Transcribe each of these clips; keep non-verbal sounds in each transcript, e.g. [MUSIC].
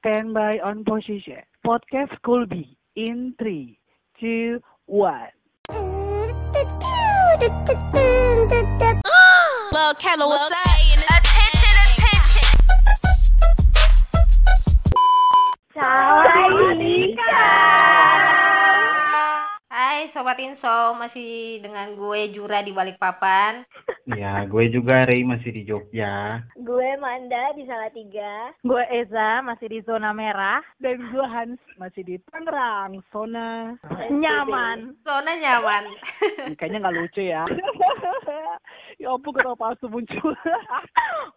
Stand by on position. Podcast could be in three, two, one. Lil' Kayla, what's up? Attention, attention. Sawadee ka. Sobat Inso, masih dengan gue Jura di Balikpapan. [LAUGHS] Ya, gue juga Ray masih di Jogja. Gue Manda di Salatiga. Gue Eza masih di zona merah. Dan gue Hans masih di Tangerang, zona. Nyaman. Zona nyaman. [LAUGHS] Kayaknya nggak lucu ya. [LAUGHS] ya ampun ketawa palsu muncul.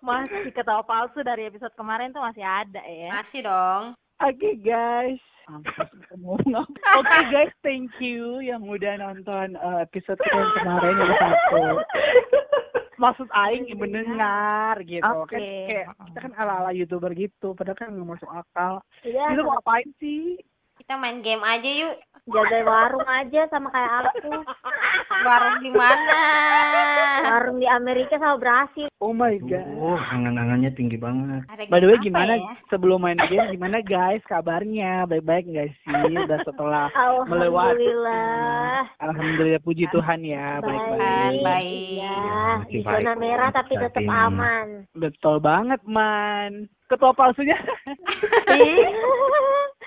Masih ketawa palsu dari episode kemarin tuh masih ada ya. Masih dong. Oke guys. [LAUGHS] Oke guys, thank you yang udah nonton uh, episode kita yang kemarin yang satu. Maksud Aing mendengar gitu Oke. kan kayak kita kan ala-ala youtuber gitu padahal kan nggak masuk akal Iya, itu mau ngapain sih Kita main game aja yuk. jaga warung aja sama kayak aku. [LAUGHS] Warung di mana? Warung di Amerika sama Brasil. oh my god Oh, angan-angannya tinggi banget. By the way gimana ya? sebelum main game gimana guys kabarnya baik-baik nggak sih udah setelah melewati Alhamdulillah. Alhamdulillah puji Tuhan ya baik-baik Baik. Iya, di zona baik, merah tapi tetap aman. betul banget man ketua palsunya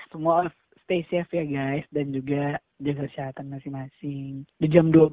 semua stay safe ya guys dan juga jaga kesehatan masing-masing. Di jam 12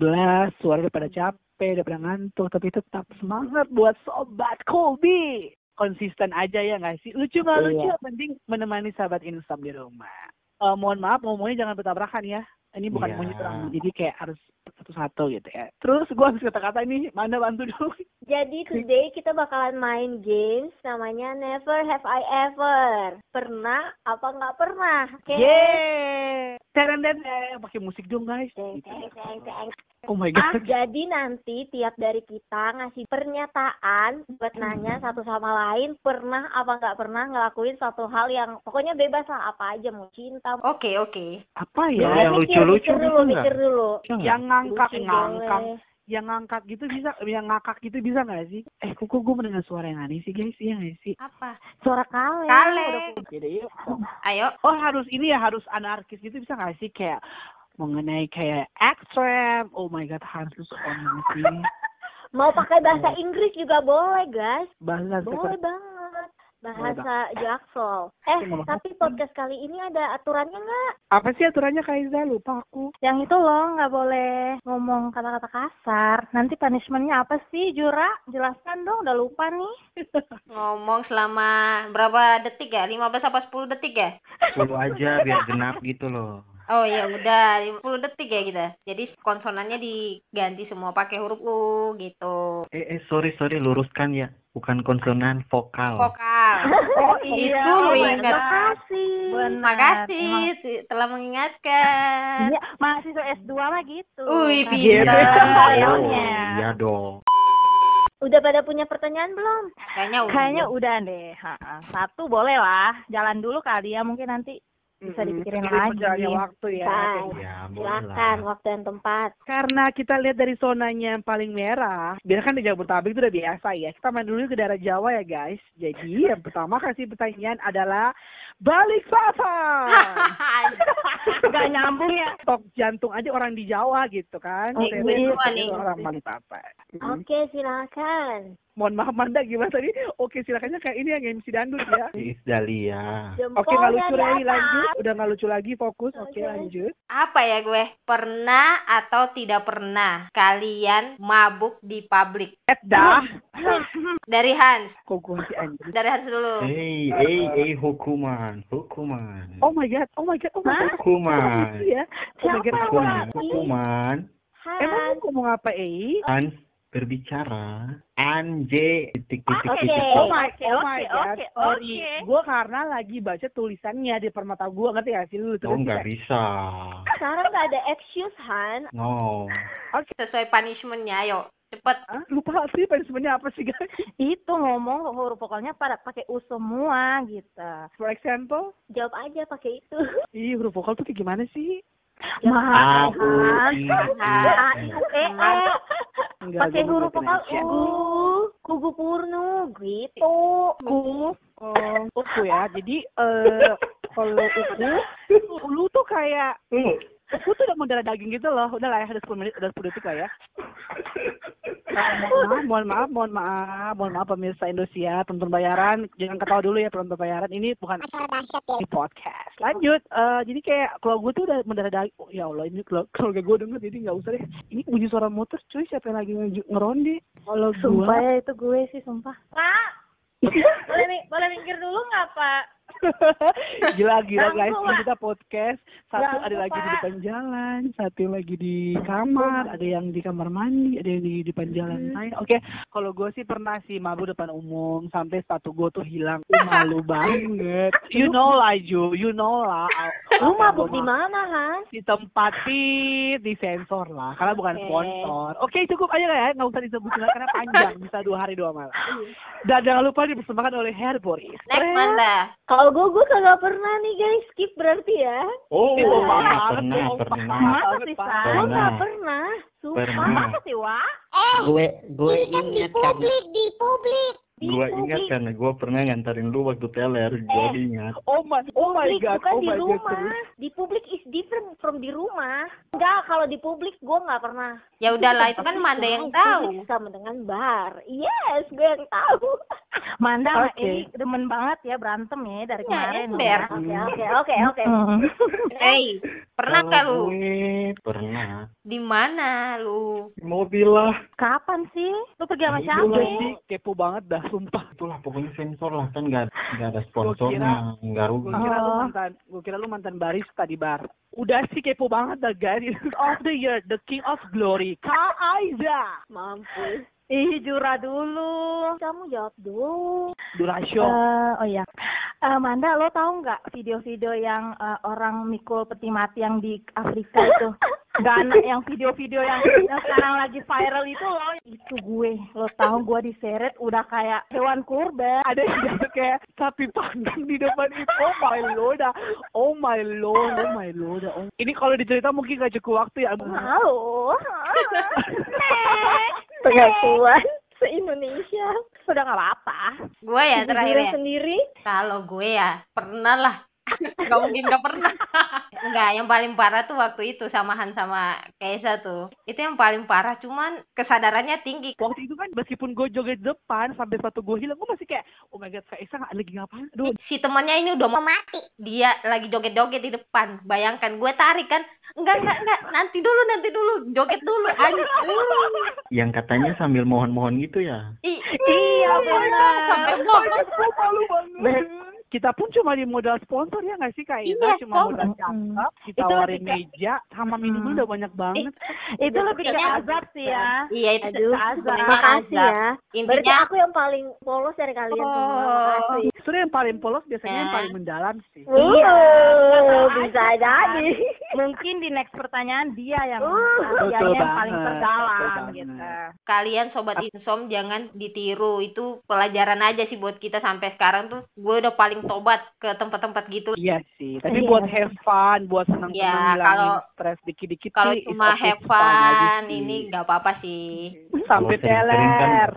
suara udah pada capek, udah pada ngantuk, tapi tetap semangat buat sobat Kobi. Konsisten aja ya nggak sih? Lucu nggak Iya. lucu? Penting menemani sahabat insam di rumah. Eh, mohon maaf ngomongnya jangan bertabrakan ya. Ini bukan Iya. monyet orang, jadi kayak harus satu-satu gitu ya. Terus gua harus kata-kata ini, mana bantu dulu. [LAUGHS] Jadi today kita bakalan main games namanya Never Have I Ever. Pernah apa nggak pernah? Oke. Yeay! Teren den pakai musik dong guys. Teng, teng, teng, teng. Oh my Ah, god. jadi nanti tiap dari kita ngasih pernyataan buat nanya satu sama lain pernah apa nggak pernah ngelakuin suatu hal yang pokoknya bebas lah apa aja mau cinta. Oke, oke. Apa Ya, ya? yang lucu-lucu gitu dulu, nggak? mikir dulu. Yang ngangkak, Lucu ngangkak. boleh. Yang ngangkak gitu bisa, yang ngakak gitu bisa nggak sih? Eh, kok kok gue mendengar suara yang aneh sih guys? Iya nggak sih? Apa? Suara kaleng. Kaleng. Yuk. Ayo. Oh harus ini ya, harus anarkis gitu bisa nggak sih? Kayak mengenai kayak ekstrem. Oh my god, harus on sih. Mau pakai bahasa Inggris juga boleh, guys. Bahasa Boleh banget. Bahasa Jaksel. Eh, tapi podcast kali ini ada aturannya nggak? Apa sih aturannya Kaiza? Lupa aku. Yang itu loh nggak boleh ngomong kata-kata kasar. Nanti punishmentnya apa sih Jura? Jelaskan dong, udah lupa nih. [LAUGHS] Ngomong selama berapa detik ya? 15 apa 10 detik ya? 10 aja biar genap gitu loh. Oh ya udah 50 detik ya kita. Jadi konsonannya diganti semua pakai huruf U gitu. Eh, eh sorry sorry luruskan ya. Bukan konsonan, vokal. Vokal. [LAUGHS] Oh Itu lu ingat. Makasih. Benar. Makasih Emang- telah mengingatkan. Iya, mahasiswa S2 mah gitu. Wih, Nah, pintar. Oh, Iya. iya dong. Udah pada punya pertanyaan belum? Kayaknya udah. Kayaknya udah deh. Ha-ha. Satu boleh lah. Jalan dulu kali ya. Mungkin nanti bisa dipikirin Seiring lagi. waktu ya. Ya, Silakan waktu dan tempat. Karena kita lihat dari zonanya yang paling merah, biar kan di Jabodetabek itu udah biasa ya. Kita main dulu ke daerah Jawa ya guys. Jadi yang pertama kasih pertanyaan adalah balik papan. [LAUGHS] Gak nyambung ya. Tok jantung aja orang di Jawa gitu kan. Oh, gue lihat duluan itu nih. orang balik papan. Hmm. Oke, silakan. Mohon maaf Manda gimana tadi? Oke silakannya kayak ini yang MC Dandut ya. Is Dahlia. Oke nggak lucu lagi lanjut. Udah nggak lucu lagi fokus. Oke Oke. lanjut. Apa ya gue? Pernah atau tidak pernah kalian mabuk di publik? Eh dah. [LAUGHS] Dari Hans. Kok gue si anjir. Dari Hans dulu. Eh, eh, eh, hukuman, hukuman. Oh my god. Oh my god. Oh my god. Hukuman. Iya. Oh my god. Siapa? Hukuman, hukuman. Emang ngomong apa, Eh? Hans berbicara. Anje titik titik Oke. titik. Oh my, Oke, oh my oke, god, oke, sorry. oke. Gue karena lagi baca tulisannya di permata gue, ngerti gak sih lu? Oh, Terus nggak kayak, bisa. Sekarang nggak ada excuse, Han. No. Sesuai punishmentnya, ayo. Cepet. ah, lupa sih punishmentnya apa sih guys? Itu ngomong huruf vokalnya pada pakai U semua gitu. For example, Jawab aja pakai itu. ih huruf vokal tuh kayak gimana sih? Mahal. A, I, E, E. Pakai huruf vokal. U. Kugu purnu, gitu. Ku, Uku ya. Jadi eh kalau Uku, lu tuh kayak Uku tuh udah mau darah daging gitu loh. Udah lah ya, udah 10 menit, udah 10 detik lah ya. Mohon maaf, mohon maaf, mohon maaf, mohon maaf pemirsa Indonesia, tonton bayaran, jangan ketawa dulu ya penonton bayaran. Ini bukan di podcast. Lanjut, eh jadi kayak kalau gue tuh udah mendarah daging. Oh, ya Allah, ini kalau keluarga gue denger jadi nggak usah deh. Ini bunyi suara motor, cuy. Siapa yang lagi nge- ngeronde? Kalau Sumpah ya itu gue sih sumpah. Pak, [LAUGHS] boleh boleh minggir dulu nggak Pak? [LAUGHS] gila gila guys, ini kita podcast. Satu Ganggu, ada lagi di depan jalan, satu lagi di kamar, ada yang di kamar mandi, ada yang di depan jalan Hmm. Oke, kalau gue sih pernah sih mabuk depan umum sampai sepatu gue tuh hilang. Uh, malu [LAUGHS] banget. You know lah Ju, you know lah. Lu mabuk di mana, Han? di tempat pit di sensor lah karena bukan sponsor oke cukup aja lah ya nggak usah disebutin lagi karena panjang bisa dua hari dua malam [LAUGHS] dan jangan lupa dipersembahkan oleh Hair Boris Next Manda. Kalau gue, gue kagak pernah nih guys, skip berarti ya. Oh, Itu pernah, pernah, pernah. Masa sih, Pak. Sa? Gue Pernah. pernah. Sumpah. Pernah. Masa sih, Wak? Gue gue ingat karena di publik. Di gue ingat karena gue pernah nganterin lu waktu teler. Gue Eh. ingat. oh my oh my god bukan oh di my god rumah. serius. Di publik is different from di rumah. Enggak, kalau di publik gue nggak pernah. Ya udahlah itu kan Manda yang tahu. Sama dengan bar. Yes, gue yang tahu. [LAUGHS] Manda Oke. Eli demen banget ya berantem ya dari Ya, kemarin. ya. Oke, oke, oke, oke. [LAUGHS] Hmm. Hey, pernah kah lu? Pernah. Di mana lu? Di mobil lah. Kapan sih? Lu pergi sama siapa? Gue sih kepo banget dah sumpah Itulah pokoknya sensor lah kan nggak nggak ada sponsornya, nggak rugi. gue kira lu mantan gue kira lu mantan barista di bar udah sih kepo banget dah guys [LAUGHS] of the year the king of glory Kak Aiza Mampus. Ih, Jura dulu. Kamu jawab dulu. Durasyo Eh, oh iya. Eh, Manda, lo tahu nggak video-video yang eh, orang mikul peti mati yang di Afrika itu? [LAUGHS] Gak anak yang video-video yang, yang sekarang lagi viral itu loh. Itu gue. Lo tahu gue diseret udah kayak hewan kurban. ada yang kayak sapi panggang di depan itu oh my lord ah. oh my lord oh my lord oh. ini kalau dicerita mungkin gak cukup waktu ya Halo. Pengakuan se-Indonesia. Udah nggak apa-apa. Gue ya terakhir ya. sendiri. Kalau gue ya pernah lah. Gak mungkin gak pernah. Enggak, yang paling parah tuh waktu itu samahan sama Kaisa tuh. Itu yang paling parah, cuman kesadarannya tinggi. waktu itu kan meskipun gue joget depan sampai sepatu gue hilang gue masih kayak oh my god Kak Isa nggak lagi ngapain aduh Si temannya ini udah mau mati. Dia lagi joget-joget di depan. Bayangkan gue tarik kan. Enggak, enggak, enggak. Nanti dulu, nanti dulu. Joget dulu. Anjir. Yang katanya sambil mohon-mohon gitu ya. Ih, Iya, benar. Sampai mohon. gue malu banget kita pun cuma di modal sponsor ya nggak sih Kak Isa Iya, cuma modal cakep ditawarin lebih ke- meja sama minuman Hmm. udah banyak banget Itu lebih ke azab sih ya. Iya, itu Aduh, makasih azab. ya. Berarti Intinya aku yang paling polos dari kalian semua. Oh. Makasih. Justru yang paling polos biasanya yang Ya. paling mendalam sih Iya, bisa jadi. Mungkin di next pertanyaan dia yang Uh, yang paling banget, terdalam betul banget. gitu. kalian sobat insom jangan ditiru itu pelajaran aja sih buat kita sampai sekarang tuh gue udah paling tobat ke tempat-tempat gitu Iya sih, tapi Iya. buat have fun, buat senang-senang Ya, ngilangin kalau- stres dikit-dikit kalau cuma have fun sih. ini nggak apa-apa sih sampai Kalau sering-sering kan teler,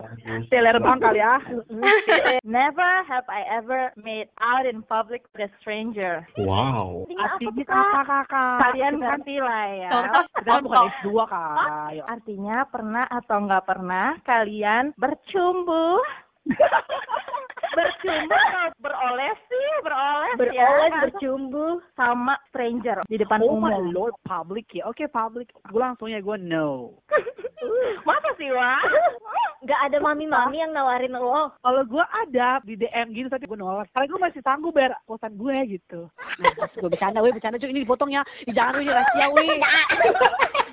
teler bang kali ya. [LAUGHS] Never have I ever made out in public with a stranger. Wow. Artinya apa kakak? Kalian Itu kan ngerti lah ya. contoh kita kan bukan contoh S2 kak. Ya, Artinya pernah atau nggak pernah kalian bercumbu? Bercumbu atau beroles sih, beroles, Beroles, ya. bercumbu. sama stranger di depan Oh my umum. lord, public ya. Oke public, gue langsung ya gue no. [LAUGHS] Masa sih, Wak? Nggak ada mami-mami yang nawarin lo. Kalau gue ada di DM gitu tapi gue nolak. Karena gue masih sanggup bayar kosan gue gitu. Nah, gue bercanda, weh bercanda cuy ini dipotong ya. Jangan ini rahasia weh. [LAUGHS]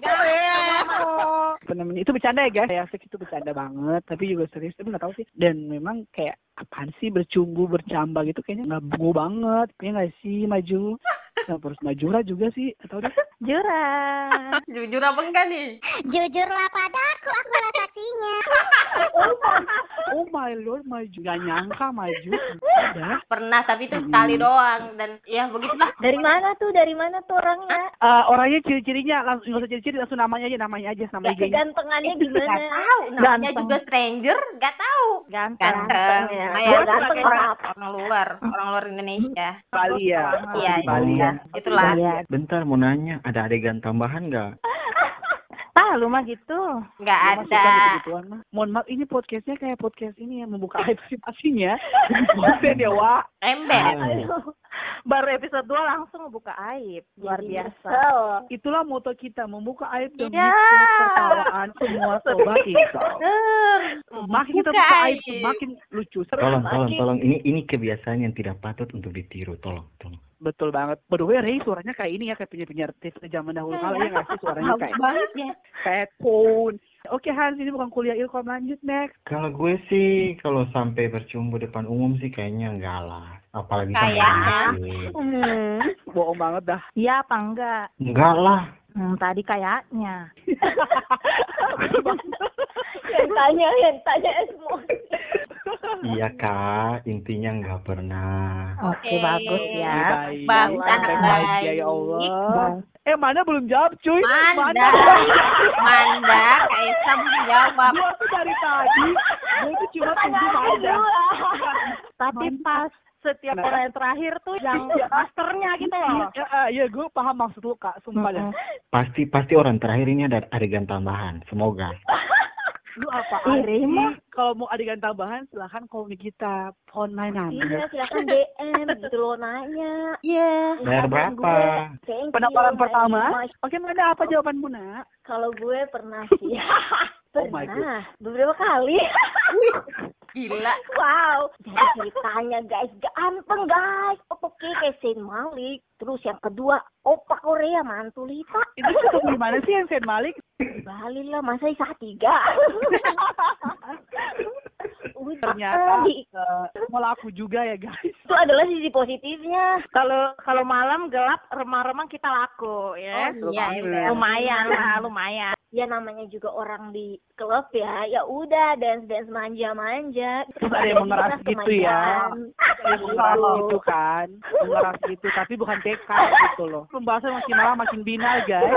Apa namanya? Itu bercanda ya guys. Ya itu bercanda banget. Tapi juga serius. Tapi nggak tahu sih. Dan memang kayak apaan sih bercumbu bercamba gitu kayaknya nggak bungu banget. Kayaknya nggak sih maju. [LAUGHS] Kenapa harus majura juga sih? Atau deh. Jurang. [LAUGHS] Jujur apa enggak nih? Jujurlah padaku, aku saksinya. [LAUGHS] Oh my lord, maju. Gak nyangka maju. Udah. Pernah, tapi itu sekali doang dan ya begitulah. Dari mana tuh? Dari mana tuh orangnya? Eh, orangnya ciri-cirinya langsung nggak usah ciri-ciri langsung namanya aja namanya aja nama Gak IG-nya. kegantengannya gimana? Gak tahu, namanya Ganteng. juga stranger, gak tahu. Ganteng. Ganteng, ya. lumayan Gua ganteng pakai orang, orang luar, orang luar Indonesia. Bali ya. Iya, Bali iya. ya. Itulah. Bentar mau nanya, ada adegan tambahan nggak? [LAUGHS] Ah, lu mah gitu. Nggak ada. mah. Mohon maaf ini podcastnya kayak podcast ini ya membuka [LAUGHS] aib masing-masingnya. Konten ya, [LAUGHS] Wak. Ember. Baru episode 2 langsung buka aib. Luar Jadi biasa. Itulah moto kita membuka aib demi Iya. ketertawaan semua [LAUGHS] sobat kita. Makin kita buka aib, aib. makin lucu. Seru. Tolong, tolong, tolong. Ini ini kebiasaan yang tidak patut untuk ditiru. Tolong, tolong. Betul banget. By the way, Ray suaranya kayak ini ya, kayak penyiar TV zaman dahulu kala ya nggak sih suaranya kayak banget ya. headphone. Oke Hans, ini bukan kuliah ilkom lanjut next. Kalau gue sih, kalau sampai bercumbu depan umum sih kayaknya enggak lah. Apalagi sama Kayaknya. Hmm. Bohong banget dah. Iya apa enggak? Enggak lah. Hmm, tadi kayaknya. yang tanya, yang tanya emosi. Iya kak, intinya nggak pernah. Oke, bagus ya. Baik. Bagus, anak bahagia, baik. ya Allah. Eh mana belum jawab cuy? Manda. Manda, Kaisa belum jawab. Gua tuh dari tadi, gue tuh cuma tunggu Manda. Tapi pas setiap Kenapa? orang yang terakhir tuh yang masternya gitu loh. Ya, eh, iya gue paham maksud lu kak, sumpah dah. Pasti pasti orang terakhir ini ada adegan tambahan. Semoga. [LAUGHS] Lu apa? Iri mah. Kalau mau adegan tambahan silahkan komen kita phone line Iya, silakan DM gitu loh nanya. Iya. Bayar Instagram berapa? thank pertama. Oke Manda apa jawabanmu nak? Kalau gue pernah sih. [LAUGHS] [LAUGHS] Oh my pernah. Beberapa kali. Gila. wow. Jadi ceritanya guys, ganteng guys. Oke kayak Saint Malik. Terus yang kedua, opa Korea Mantulita. Itu ketemu di mana sih yang Saint Malik? Bali lah, masa isa tiga. [LAUGHS] Ternyata di- eh, melaku juga ya guys. itu adalah sisi positifnya. Kalau kalau malam gelap remang-remang kita laku ya. Oh, iya, banget. iya. Lumayan lah, lumayan. Ya namanya juga orang di klub ya. Ya udah dance dance manja manja. Terus ada yang mengeras gitu ya. Mengeras gitu kan, mengeras gitu, tapi bukan TK gitu loh. Pembahasan makin lama makin binal guys.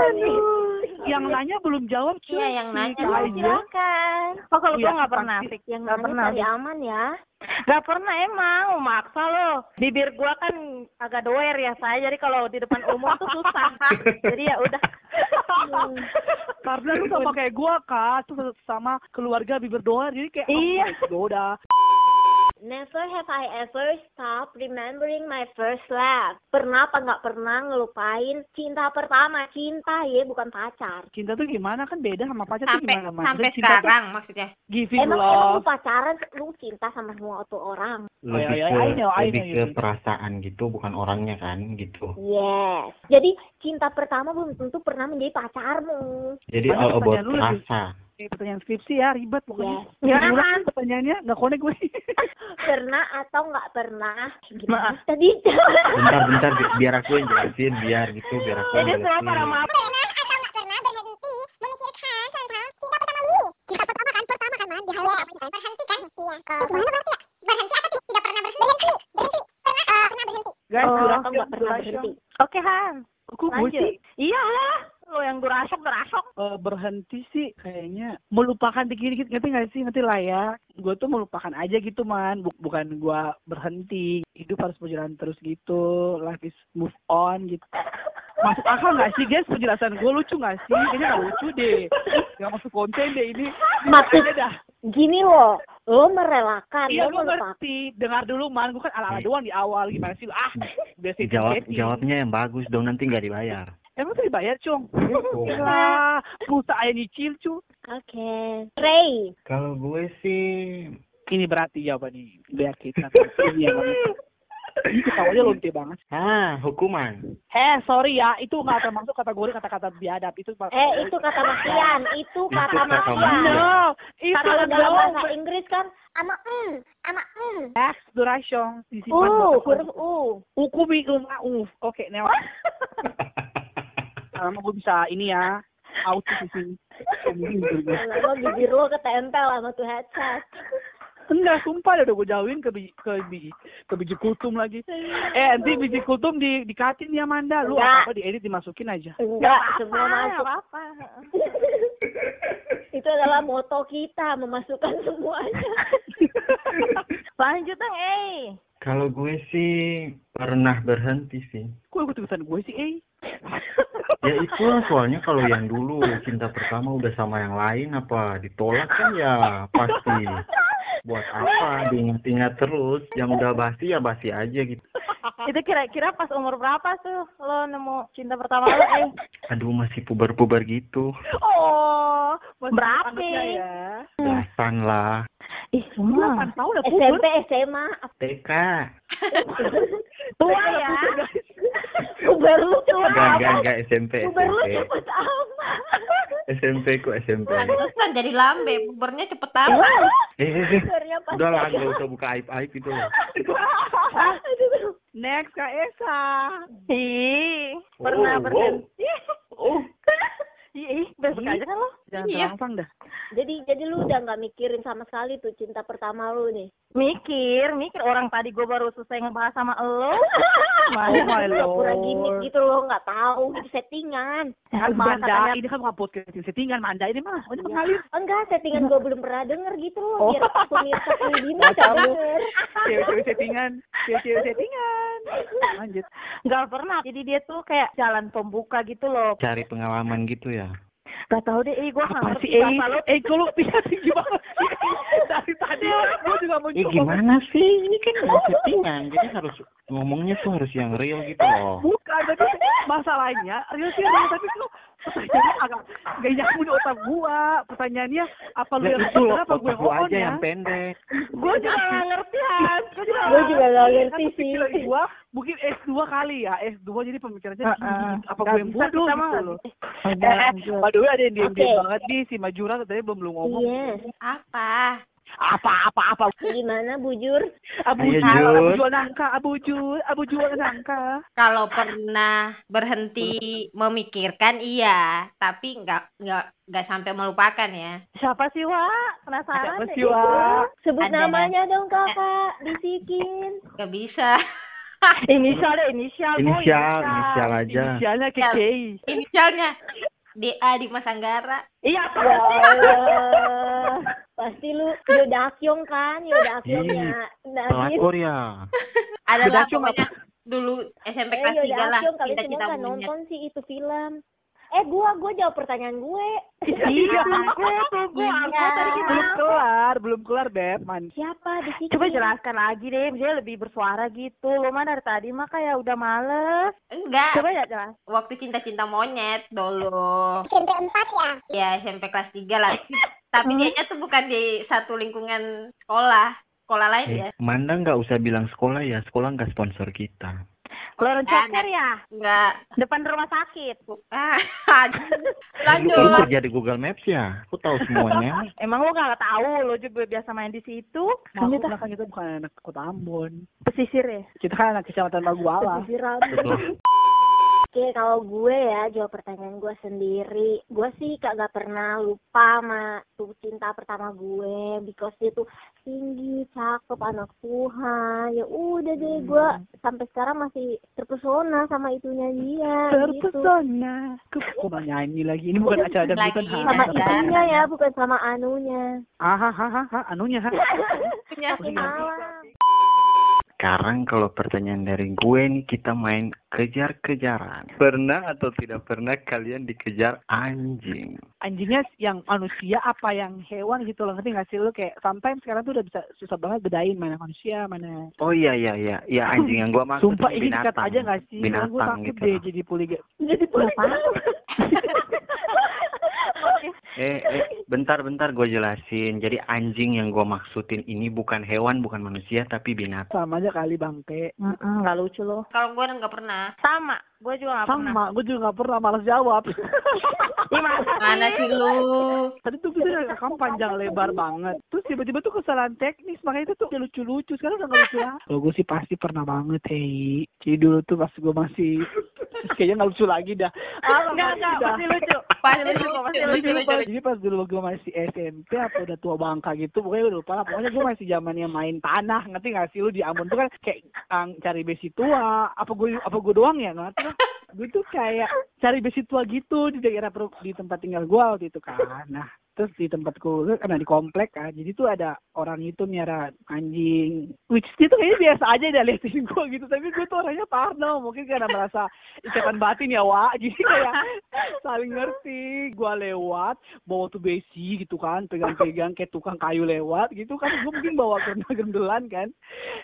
Yang nanya belum jawab cuy. Iya, yang nanya aja. Silakan. Oh kalau Iya, gua nggak pernah. Yang Nggak nanya pernah. aman ya. Gak pernah emang, maksa lo. Bibir gua kan agak doer ya saya, jadi kalau di depan umum tuh susah. jadi ya udah. [LAUGHS] Karena lu sama kayak gua kak, terus sama keluarga bibir doa, jadi kayak Iya. oh, udah. Never have I ever stopped remembering my first love. Pernah apa nggak pernah ngelupain cinta pertama, cinta ya bukan pacar. Cinta tuh gimana kan beda sama pacar tuh Sampai gimana Man? sampai Cinta tuh sekarang maksudnya. Giving Emang emang lu love. pacaran, lu cinta sama semua tuh orang. Oh, Lebih ke I know, I lebih know, ke perasaan gitu, bukan orangnya kan gitu. Yes. Jadi cinta pertama belum tentu pernah menjadi pacarmu. Jadi Banyak all about lebih- rasa. Kayak pertanyaan skripsi ya ribet pokoknya. Gimana, Ulang Man? pertanyaannya nggak konek gue. [LAUGHS] Pernah atau nggak pernah? Gimana? Maaf. tadi? Bentar, bentar, bi- biar aku yang jelasin, biar gitu, biar aku yang jelasin. pernah atau nggak pernah berhenti memikirkan tentang cinta pertama lu cinta pertama kan pertama kan man di hal berhenti kan? Iya. Itu gimana berarti ya berhenti apa sih? Tidak pernah berhenti. Berhenti. Berhenti. Pernah pernah berhenti? Guys, Oh, nggak pernah berhenti? Oke Han, Kok gue sih Iya lah, lo yang gerasok gerasok. eh, berhenti sih kayaknya. Melupakan dikit-dikit ngerti nggak sih? Ngerti lah ya. Gue tuh melupakan aja gitu man. Bu- bukan gue berhenti. Hidup harus berjalan terus gitu. Life is move on gitu. Masuk akal nggak sih guys? Penjelasan gue lucu nggak sih? Kayaknya nggak lucu deh. Nggak masuk konten deh ini. Maksud dah. gini loh, lo merelakan, iya lo ngerti. Dengar dulu man. Gue kan ala-ala doang di awal. Gimana sih? Ah Jawab jawabnya yang bagus dong. Nanti nggak dibayar. Emang tuh dibayar cung [LAUGHS] Oh. lah pulsa aja nyicil cu Oke. Ray, Kalau gue sih ini berarti jawabannya biar kita ini yang ini ketawanya lonte banget ah hukuman. Eh, sorry ya, itu nggak termasuk kategori kata-kata biadab. Itu eh itu kata makian, itu kata makian. No, itu Kalau dalam bahasa Inggris kan ama mm, ama mm. X duration disimpan Uh, huruf U. Ukumi uma u. Oke, now. [LAUGHS] lama gue bisa ini ya auto sih Lama bibir lo ketempel sama tuh headset. enggak sumpah dah udah gue jauhin ke biji ke biji ke biji kultum lagi eh nanti biji kultum di dikatin ya Amanda lu apa apa diedit dimasukin aja Enggak, semua masuk. apa-apa. Itu adalah moto kita, memasukkan semuanya. Lanjut dong, eh. Kalau gue sih pernah berhenti sih. kok ikut ikutan gue sih eh [LAUGHS] Ya itulah soalnya kalau yang dulu cinta pertama udah sama yang lain apa ditolak kan ya pasti buat apa diingat-ingat terus yang udah basi ya basi aja gitu. Itu kira-kira pas umur berapa tuh lo nemu cinta pertama lo, eh? Aduh masih puber-puber gitu. oh masih Berapa? anaknya ya Belasan lah. Ih, semua. delapan tahun udah puber SMP, SMA, TK. Tua ya. puber lu tua. Enggak, enggak, enggak SMP, Puber lu SMP. cepet amat. SMP kok SMP. Pantesan jadi lambe, pubernya cepet amat. Eh, eh, eh. Udah lah, gak usah buka aib-aib itu loh. Aduh. next Kak Esa Ih, pernah Oh, berhenti. Oh, Ih, ih, besok aja kan lo. Jangan Iya. gampang dah Jadi jadi lu udah nggak mikirin sama sekali tuh cinta pertama lu nih. Mikir, mikir orang tadi gue baru selesai ngebahas sama lo. Oh [LAUGHS] my Pura gimmick gitu loh, nggak tahu itu settingan. Kan Manda, ini kan bukan podcast settingan Manda ini mah. Ini Ya. mengalir. Enggak, settingan gue belum pernah denger gitu loh. Oh. Biar pemirsa [LAUGHS] ini kamu. denger. Cewek-cewek settingan. Cewek-cewek settingan. Lanjut. Nggak pernah. Jadi dia tuh kayak jalan pembuka gitu loh. cari pengalaman gitu ya. Gak tau deh, eh gue Apa ngerti sih, eh? lo. Eh, kalau bisa sih gimana sih? [LAUGHS] Dari tadi gue juga mau Eh gimana sih? Ini kan settingan, jadi harus ngomongnya tuh harus yang real gitu loh. Bukan, tapi [LAUGHS] masalahnya, real sih real, tapi lu pertanyaannya agak gak nyambung di otak gua. Pertanyaannya, apa lu Ya yang itu apa gue lu aja bohongnya? yang pendek. Gue juga nggak ngerti, Han. Gue juga nggak ngerti Kan sih. gua mungkin S2 kali ya, S2 jadi pemikirannya Heeh. tinggi. apa gue yang bodoh kita gitu mah loh. Eh, eh, ada yang diem-diem banget nih, si Majura tadi belum ngomong. Yes. Apa? Apa-apa-apa. Gimana bujur? Abu Ayo, jual, Jur. abu jual nangka, abu jual, abu jual nangka. Kalau pernah berhenti memikirkan iya, tapi nggak nggak nggak sampai melupakan ya. Siapa sih, Wak? Penasaran Siapa sih, Wak? Sebut Ada. namanya dong kakak, bisikin. Nggak bisa. [LAUGHS] Inisial deh, inisial. Inisial, inisial aja. Inisialnya Ya. Kekei. Inisialnya DA di Masanggara. Iya, Ya Allah. [LAUGHS] Pasti lu Yodakyong kan, Yodakyongnya. Nadine. Pelakor ya. Adalah Bedacu pokoknya dulu SMP Eh, kelas 3 lah. Semua Cinta-cinta kan nonton sih itu film. Eh, gua, gua jawab pertanyaan gue. Iya, [LAUGHS] gue tuh, gue Iya. aku tadi belum gimana? kelar, belum kelar, Beb. Man. Siapa bisikin? Coba jelaskan lagi deh, dia lebih bersuara gitu. Lo mah dari tadi mah kayak udah males. Enggak, Coba ya jelas. waktu cinta-cinta monyet dulu. SMP 4 ya? Ya SMP kelas 3 lah. [LAUGHS] Tapi Hmm. dianya tuh bukan di satu lingkungan sekolah. Sekolah lain ya. Eh, Manda nggak usah bilang sekolah ya, sekolah nggak sponsor kita. Lorong Ceker ya? Enggak. Depan rumah sakit. Ah, [LAUGHS] Lu lanjut. kan kerja di Google Maps ya? Aku tahu semuanya. [LAUGHS] Emang lo gak tahu, lo juga biasa main di situ. Nah, Kan aku kita bilang kan kita bukan anak kota Ambon. pesisir ya. Kita kan anak kecamatan Maguala. Rambut. Betul. Oke, kalau gue ya jawab pertanyaan gue sendiri, gue sih kagak pernah lupa sama tuh cinta pertama gue, because dia tuh tinggi, cakep, anak Tuhan. Ya udah deh, gue sampai sekarang masih terpesona sama itunya dia. Gitu. Terpesona. Kok mau nyanyi lagi? Ini bukan acara dan bukan Lagi, Sama itunya ya, bukan sama anunya. Ah, ha, ha, ha, ha, anunya, ha. [LAUGHS] Punya. Tapi malam. Sekarang kalau pertanyaan dari gue nih kita main kejar-kejaran. Pernah atau tidak pernah kalian dikejar anjing? Anjingnya yang manusia apa yang hewan gitu loh. Ngerti gak sih lu kayak sometimes sekarang tuh udah bisa susah banget bedain mana manusia, mana Oh iya iya iya, ya anjing yang gue maksud Sumpah ini dikat binatang. aja gak sih? Karena gue Binatang takut gitu. deh jadi poligami. Jadi apa? [LAUGHS] Eh, eh, bentar-bentar gue jelasin. Jadi anjing yang gue maksudin ini bukan hewan, bukan manusia, tapi binatang. Sama aja kali bangke. Mm gak lucu lo. Kalau gue nggak pernah. Sama, gue juga gak pernah. Sama, gue juga gak pernah malas jawab. [LAUGHS] Gimana Mana sih lu? Tadi tuh kita udah rekam panjang lebar banget. Terus tiba-tiba tuh kesalahan teknis, makanya itu tuh udah lucu-lucu. Sekarang udah gak lucu lah. Kalau gue sih pasti pernah banget, hei. Jadi dulu tuh pas gue masih [LAUGHS] Kayaknya nggak lucu lagi dah. Ah, Enggak, enggak, pasti lucu. Pasti lucu, pasti lucu, lucu. lucu. Jadi pas dulu gue masih SMP apa udah tua bangka gitu, pokoknya gue lupa lah. Pokoknya gue masih zamannya main tanah, ngerti gak sih lu di Ambon tuh kan kayak ang, cari besi tua. Apa gue apa gue doang ya nggak ngerti lah. Gue tuh kayak cari besi tua gitu di daerah di tempat tinggal gue waktu itu kan. Nah terus di tempatku karena di komplek kan jadi tuh ada orang itu miara anjing. Which itu kayaknya biasa aja dia liatin gue gitu tapi gue tuh orangnya parno mungkin karena merasa ikatan batin ya Wak. [LAUGHS] Jadi kayak saling ngerti gue lewat bawa tuh besi gitu kan pegang-pegang kayak tukang kayu lewat gitu kan gue mungkin bawa gendelan kan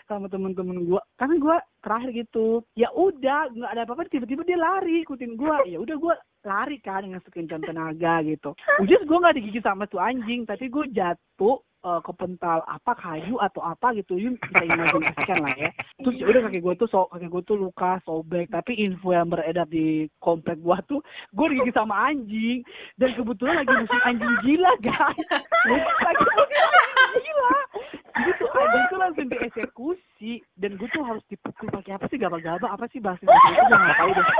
sama temen-temen gue karena gue terakhir gitu ya udah nggak ada apa-apa tiba-tiba dia lari ikutin gue ya udah gue lari kan dengan sekencang tenaga gitu. Ujung gue nggak digigit sama tuh anjing tapi gue jatuh eh, ke pental apa kayu atau apa gitu. Yun bisa imajinasikan lah ya. Terus ya udah kaki gue tuh so, kaki gue tuh luka sobek. Tapi info yang beredar di komplek gue tuh gue digigit sama anjing. Dan kebetulan lagi musim anjing gila guys. Lagi musim anjing gila jadi tuh [LAUGHS] anjing tuh langsung dieksekusi. Dan gue tuh harus dipukul pakai apa sih? Gaba-gaba apa sih bahasa Indonesia itu? Gue nggak tahu deh. [LAUGHS]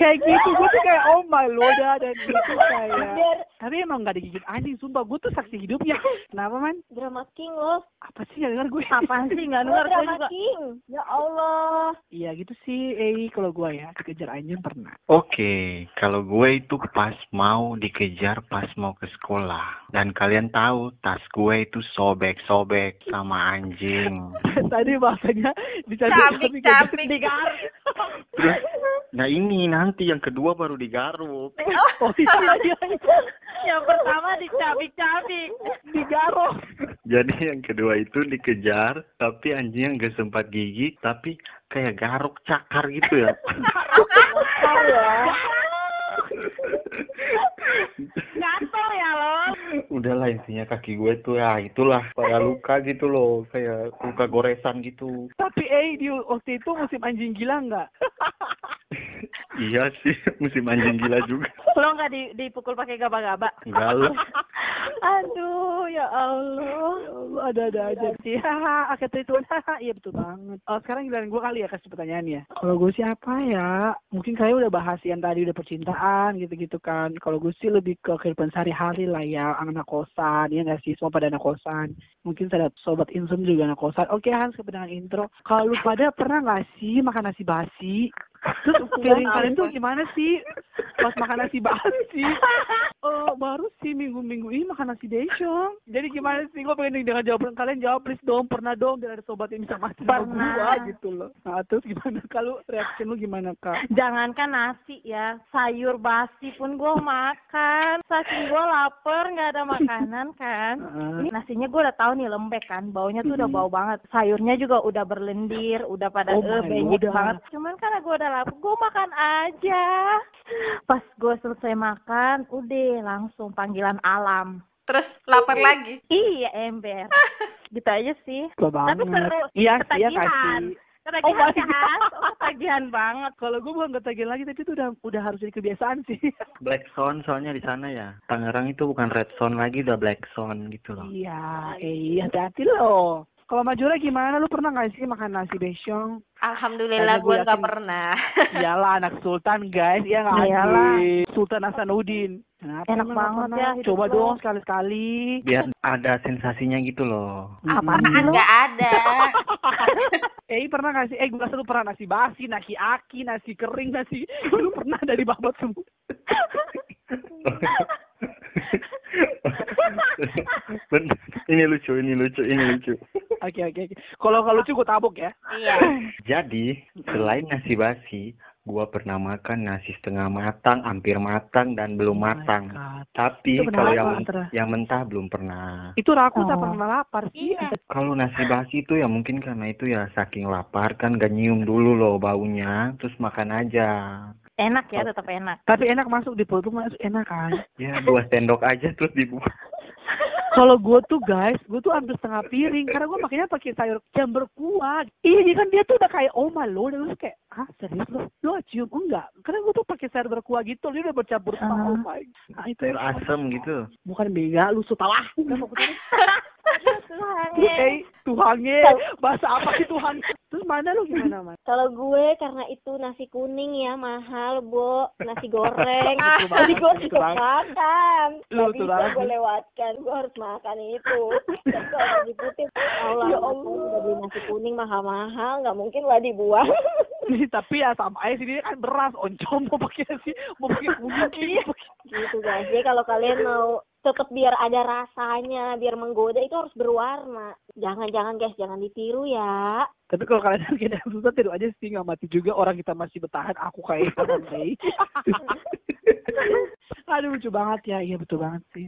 Kayak gitu gue tuh kayak oh my lord dah, dan [LAUGHS] itu kayak. Tapi emang gak digigit anjing sumpah. Gue tuh saksi hidupnya. Kenapa man? Drama King loh. apa sih gak denger gue Apaan sih? Nggak Lo denger gue Drama juga. King. Ya Allah. iya gitu sih. Eh kalau gue ya dikejar anjing pernah. Oke, kalau gue itu pas mau dikejar pas mau ke sekolah. Dan kalian tahu tas gue itu sobek-sobek sama anjing. [LAUGHS] tadi bahasanya Cabik, cabik. Terus, nah ini nanti yang kedua baru digaruk. [LAUGHS] oh iya iya iya Yang pertama dicabik-cabik. digarok Jadi yang kedua itu dikejar, tapi anjingnya nggak sempat gigi, tapi kayak garuk cakar gitu ya. Gatel ya lo. Udahlah intinya kaki gue tuh ya itulah kayak luka gitu loh, kayak luka goresan gitu. tapi eh di waktu itu musim anjing gila nggak [LAUGHS] Iya sih, musim anjing gila juga. Lo nggak di, dipukul pakai gaba-gaba? Enggak lah. [LAUGHS] Aduh, ya Allah. Ya Allah, ada-ada aja sih. Haha, akhir Tuhan. Haha, iya betul banget. Oh, sekarang giliran gue kali ya kasih pertanyaan ya. Kalau gue siapa ya? Mungkin kalian udah bahas yang tadi udah percintaan gitu-gitu kan. Kalau gue sih lebih ke kehidupan sehari-hari lah ya. Anak kosan, ya nggak sih? Semua pada anak kosan. Mungkin ada sobat insum juga anak kosan. Oke Hans, kepentingan intro. Kalau pada pernah nggak sih makan nasi basi? Terus feeling kalian tuh gimana sih pas makan nasi basi? [LAUGHS] Oh, baru sih minggu-minggu ini makan nasi deshong. Jadi gimana sih? Gue pengen dengar jawaban kalian jawab please dong. Pernah dong biar ada sobat yang bisa masuk sama gua gitu loh. Nah, terus gimana? Kalau reaction lu gimana, Kak? Jangankan nasi ya, sayur basi pun gue makan. Saking gue lapar, nggak ada makanan [LAUGHS] kan. Ini nasinya gue udah tahu nih lembek kan, baunya tuh udah bau banget. Sayurnya juga udah berlendir, udah pada Oh eh, God. banget. Cuman karena gue udah lapar, gue makan aja. Pas gue selesai makan, udah langsung panggilan alam. Terus lapar lagi. Iya ember. [LAUGHS] gitu aja sih. Tapi seru. Iya sih ya Ketagihan. kasih. Ketagihan Oh my kan? [LAUGHS] Oh, ketagihan banget. Kalau gue bukan ketagihan lagi, tapi itu udah udah harus jadi kebiasaan sih. [LAUGHS] Black zone soalnya di sana ya. Tangerang itu bukan red zone lagi, udah black zone gitu loh. iya, eh, hati-hati loh. Kalau Majora gimana? Lu pernah nggak sih makan nasi beshong? Alhamdulillah gue yakin- pernah. [LAUGHS] Iyalah anak Sultan guys, iya nggak Iyalah. sih? Sultan Hasanuddin. Kenapa Enak banget pernah? ya Coba lo. dong sekali-sekali. Biar ada sensasinya gitu loh. Apaan Mm-mm. nggak ada. [LAUGHS] Eh pernah nggak sih? Eh gue rasa lu pernah nasi basi, nasi aki, nasi kering, nasi. [LAUGHS] Lu pernah dari babat semua. Bener. ini lucu, ini lucu, ini lucu. Oke oke oke. Kalau kalau lucu gue tabuk ya. Iya. [LAUGHS] Jadi, selain nasi basi, gua pernah makan nasi setengah matang, hampir matang, dan belum Oh matang. Tapi kalau yang men- Tra? yang mentah belum pernah. Itu rakus Oh. apa karena lapar sih? Iya. Kalau nasi basi itu ya mungkin karena itu ya saking lapar kan gak nyium dulu loh baunya, terus makan aja. Enak ya, tetap enak. Tapi enak masuk di perut masuk enak kan? Ya dua sendok aja terus dibuang. Kalau gue tuh guys, gue tuh hampir setengah piring karena gue makanya pakai sayur jamber kuah. Iya, jadi kan dia tuh udah kayak oh my lord, dan lu kayak ah serius lo, lo cium enggak? Karena gue tuh pakai sayur berkuah gitu, dia udah bercampur sama Ah. oh my. Nah itu Sayur asem gitu. bukan bega, lu suka lah. [LAUGHS] Tuhan Eh, Tuhannya, bahasa apa sih Tuhan? Terus mana lu gimana, Mas? Kalau gue karena itu nasi kuning ya mahal, Bo. Nasi goreng. [LAUGHS] Jadi gue banget. makan. Lu banget. gue lewatkan. Gue harus makan itu. Kalau diputin, Allah, Ya Allah. beli nasi kuning mahal-mahal. Nggak mungkin lah dibuang. [LAUGHS] Nih, tapi ya sama aja sini kan beras, oncom mau pakai sih, mau pakai kuning. pakai- gitu guys. Jadi kalau kalian mau tetap biar ada rasanya, biar menggoda itu harus berwarna. Jangan-jangan guys, jangan ditiru ya. Tapi kalau kalian [LAUGHS] yang susah tidur aja sih nggak mati juga orang kita masih bertahan aku kayak Andre. [LAUGHS] Aduh lucu banget ya, iya betul banget sih.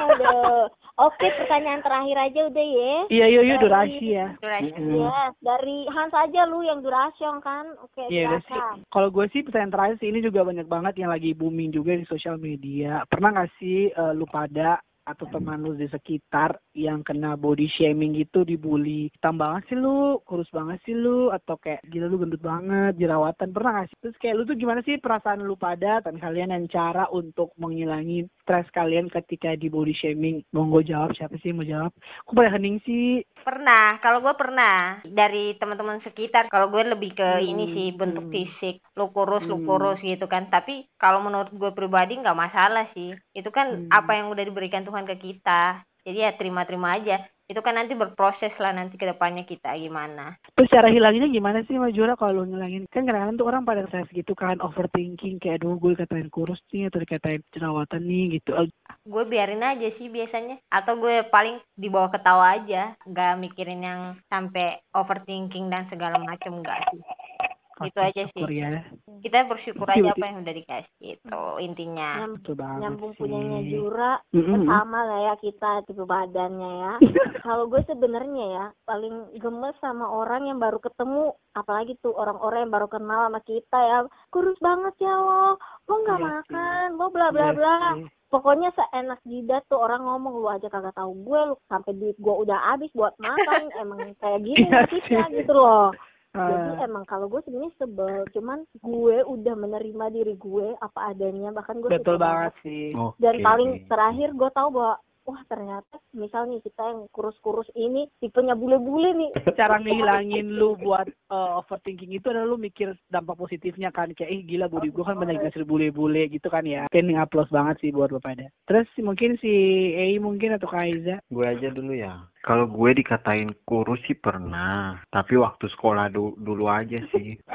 Aduh. Oke, pertanyaan terakhir aja udah ya. Iya iya iya durasi ya. Durasi. Yes, dari Hans aja lu yang durasi kan. Oke, Iya udah sih. silakan. Kalau gue sih pertanyaan terakhir sih ini juga banyak banget yang lagi booming juga di sosial media. Pernah nggak sih eh, lu pada atau teman lu di sekitar yang kena body shaming gitu dibully. Hitam banget sih lu kurus banget sih lu atau kayak gila lu gendut banget jerawatan. Pernah nggak sih? Terus kayak lu tuh gimana sih perasaan lu pada dan kalian dan cara untuk menghilangin stres kalian ketika di body shaming? Monggo jawab siapa sih mau jawab? Aku pada hening sih Pernah, kalau gue pernah dari teman-teman sekitar. Kalau gue lebih ke ini Hmm, sih bentuk hmm. fisik, lu kurus, lu Hmm. kurus gitu kan. Tapi kalau menurut gue pribadi nggak masalah sih. Itu kan Hmm. apa yang udah diberikan Tuhan ke kita. Jadi ya terima-terima aja. Itu kan nanti berproses lah nanti ke depannya kita gimana. Terus cara hilanginnya gimana sih Majura kalau lu ngilangin? Kan kadang-kadang tuh orang pada stres gitu kan, overthinking kayak aduh gue dikatain kurus nih atau dikatain jerawatan nih gitu. Gue biarin aja sih biasanya. Atau gue paling dibawa ketawa aja, nggak mikirin yang sampai overthinking dan segala macem enggak sih. Itu aja sih. ya. Kita bersyukur aja apa yang udah dikasih itu intinya. Banget nyambung punyanya Jura sama lah ya kita tipe badannya ya. [LAUGHS] Kalau gue sebenarnya ya paling gemes sama orang yang baru ketemu, apalagi tuh orang-orang yang baru kenal sama kita ya. Kurus banget ya lo, lo nggak Iya makan, lo bla bla Iya bla. Pokoknya seenak jidat tuh orang ngomong lu aja kagak tahu gue lu sampai duit gue udah habis buat makan [LAUGHS] emang kayak gini Iya nasibnya sih. gitu loh. Jadi Ah, emang kalau gue sebenarnya sebel, cuman gue udah menerima diri gue apa adanya, bahkan gue betul suka banget. sih. Dan paling terakhir gue tahu bahwa wah ternyata misalnya kita yang kurus-kurus ini tipenya bule-bule nih Cara ngilangin lu buat eh, overthinking itu adalah lu mikir dampak positifnya kan kayak eh gila body gue kan banyak hasil bule-bule gitu kan ya. Kan ngaplos banget sih buat lu pada. Terus mungkin si Ei mungkin atau Kaiza Gue aja dulu ya. Kalau gue dikatain kurus sih pernah, tapi waktu sekolah du- dulu aja sih. [LAUGHS]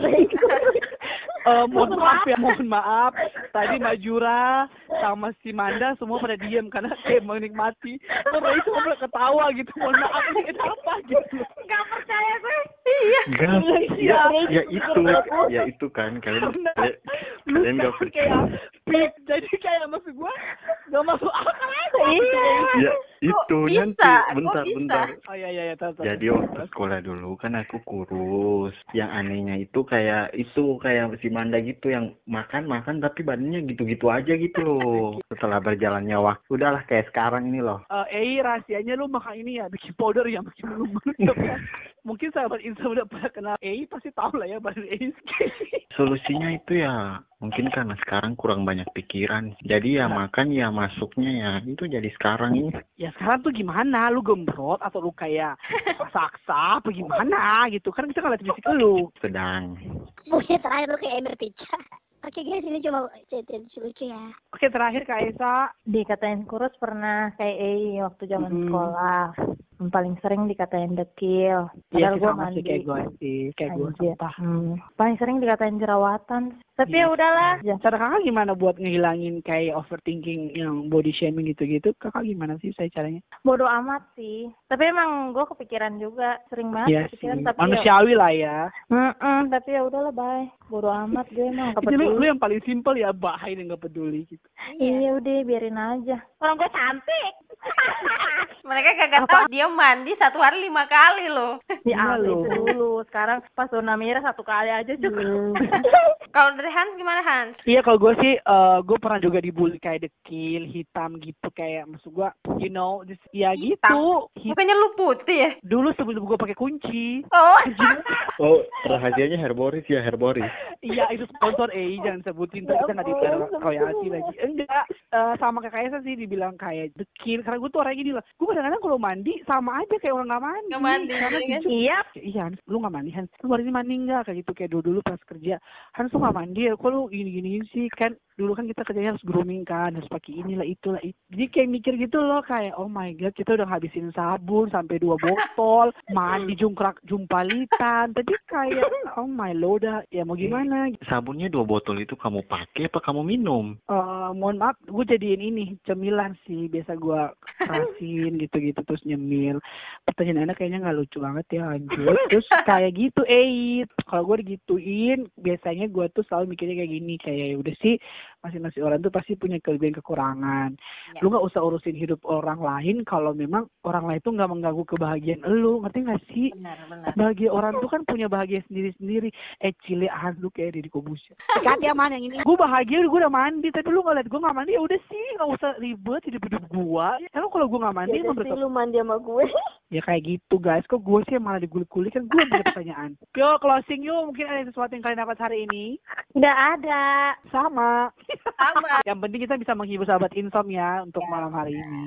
[LAUGHS] Eh, mohon maaf ya, mohon maaf. Tadi Majura sama si Manda semua pada diem karena kayak menikmati. Terus Ray semua ketawa gitu. Mohon maaf ini kenapa gitu. Gak percaya gue. Enggak, ya, ya itu, ya itu kan kalian kalian, kan percaya. kayak pip. Jadi kayak maksud gua gak masuk akal aja. Iya. Ya itu bisa? nanti, bentar, bisa? bentar. Oh iya iya iya tahu tahu. Jadi waktu sekolah dulu kan aku kurus. Yang anehnya itu kayak itu kayak si Manda gitu yang makan makan tapi badannya gitu-gitu aja gitu loh. [LAUGHS] Setelah berjalannya waktu, udahlah kayak sekarang ini loh. Eh, Ei rahasianya lu makan ini ya bikin powder ya bikin belum [LAUGHS] Mungkin sahabat Insta udah pernah kenal Ei pasti tahu lah ya badan Ei. [LAUGHS] Solusinya itu ya mungkin karena sekarang kurang banyak pikiran. Jadi ya makan ya masuknya ya itu jadi sekarang ini. ya sekarang tuh gimana? Lu gembrot atau lu kayak saksa apa gimana gitu? Kan kita ngeliat fisik lu. Sedang. Buset terakhir lu kayak Ember Pizza. Oke guys, ini cuma cerita lucu ya. Oke terakhir Kak Esa. Dikatain kurus pernah kayak eh waktu zaman Hmm. sekolah. Yang paling sering dikatain dekil. Iya sama mandi. sih kayak gue sih. Kayak gue sumpah. Hmm. Paling sering dikatain jerawatan. Tapi Iya. ya udahlah. Ya. Cara kakak gimana buat ngehilangin kayak overthinking yang body shaming gitu-gitu? Kakak gimana sih saya caranya? Bodoh amat sih. Tapi emang gue kepikiran juga. Sering banget Iya sih. kepikiran. Tapi ya, Manusiawi lah ya. Mm-mm, tapi ya udahlah bye. Bodoh amat gue emang gak [LAUGHS] Jadi lu, lu peduli. yang paling simpel ya bahaya dan gak peduli gitu. Iya udah biarin aja. Orang gue cantik. [LAUGHS] Mereka kagak tahu dia mandi satu hari lima kali loh. Ya Iya itu dulu. Sekarang pas zona merah satu kali aja cukup. [LAUGHS] Kalau dari Hans gimana Hans? Iya kalau gue sih, eh gue pernah juga dibully kayak dekil, hitam gitu kayak maksud gue, you know, just, ya gitu. Hit- Bukannya lu putih ya? dulu sebelum gue pakai kunci. Oh. [LAUGHS] Oh, rahasianya herboris ya herboris. Iya itu sponsor eh jangan sebutin terus kita nggak dibayar royalti lagi. Enggak, eh, sama kakak Esa sih dibilang kayak dekil karena gue tuh orang gini loh gue kadang-kadang kalau mandi sama aja kayak orang nggak mandi Nggak mandi, karena iya kan? Iya. Hans, lu nggak mandi Hans lu hari ini mandi nggak kayak gitu kayak dulu dulu pas kerja Hans lu nggak mandi ya kok lu gini sih kan dulu kan kita kerjanya harus grooming kan harus pakai inilah itulah itu. jadi kayak mikir gitu loh kayak oh my god kita udah habisin sabun sampai dua botol [LAUGHS] mandi jungkrak jumpalitan tapi kayak oh my lord dah. ya mau gimana Sabunnya dua botol itu kamu pakai apa kamu minum? Eh, mohon maaf, gue jadiin ini cemilan sih. Biasa gue kerasin [LAUGHS] gitu-gitu terus nyemil. Pertanyaan anak kayaknya nggak lucu banget ya lanjut. Terus kayak gitu, eh kalau gue digituin, biasanya gue tuh selalu mikirnya kayak gini, kayak ya udah sih masing-masing orang tuh pasti punya kelebihan kekurangan. Ya. Lu nggak usah urusin hidup orang lain kalau memang orang lain tuh nggak mengganggu kebahagiaan lu, ngerti nggak sih? benar benar bahagia orang tuh kan punya bahagia sendiri-sendiri. Eh cile lu kayak Kobusya. Kan ya man yang ini. Gue bahagia gue udah mandi tapi lu ngeliat gue nggak mandi ya udah sih nggak usah ribet hidup hidup gue. Emang kalau gue nggak mandi Jadi emang sih berarti lu mandi sama gue. Ya kayak gitu guys. Kok gue sih malah digulik-gulik kan gue punya pertanyaan. [LAUGHS] Yo closing yuk mungkin ada sesuatu yang kalian dapat hari ini. Nggak ada. Sama. sama [LAUGHS] Yang penting kita bisa menghibur sahabat insom ya untuk malam hari ini.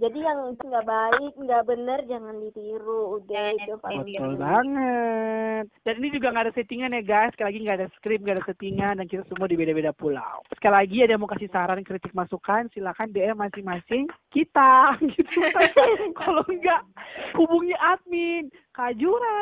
Jadi yang nggak baik, nggak bener jangan ditiru. Udah itu ditiru. Betul banget. Dan ini juga nggak ada settingan ya guys. Sekali lagi nggak ada skrip, nggak ada settingan, dan kita semua di beda-beda pulau. Sekali lagi ada yang mau kasih saran, kritik, masukan, silakan DM masing-masing kita. [LAUGHS] Gitu. Kalau enggak, hubungi admin Kajura.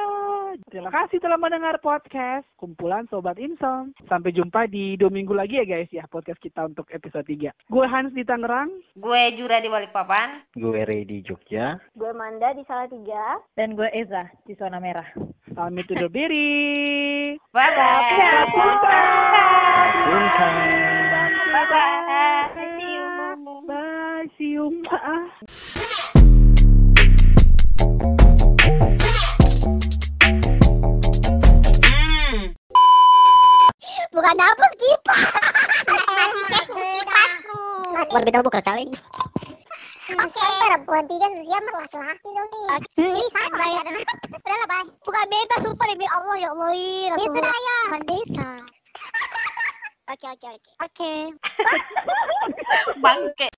Terima kasih telah mendengar podcast kumpulan Sobat Insom. Sampai jumpa di dua minggu lagi ya guys ya podcast kita untuk episode 3. Gue Hans di Tangerang. gue Jura di Balikpapan Gue ready Jogja. Gue Manda di salah tiga. Dan gue Eza di zona merah. Pamit undur diri. bye bye Punca. bye bye see you Bye, see you. Maaf. bukan dapur kipas kipas kipasku buka kaleng Oke, perempuan tiga dia laki-laki dong nih. Ini sama ya. Udah lah, bye. Bukan beta, sumpah demi Allah ya Allah. Itu saya. Bukan beta. Oke, oke, oke. Oke. Bangke.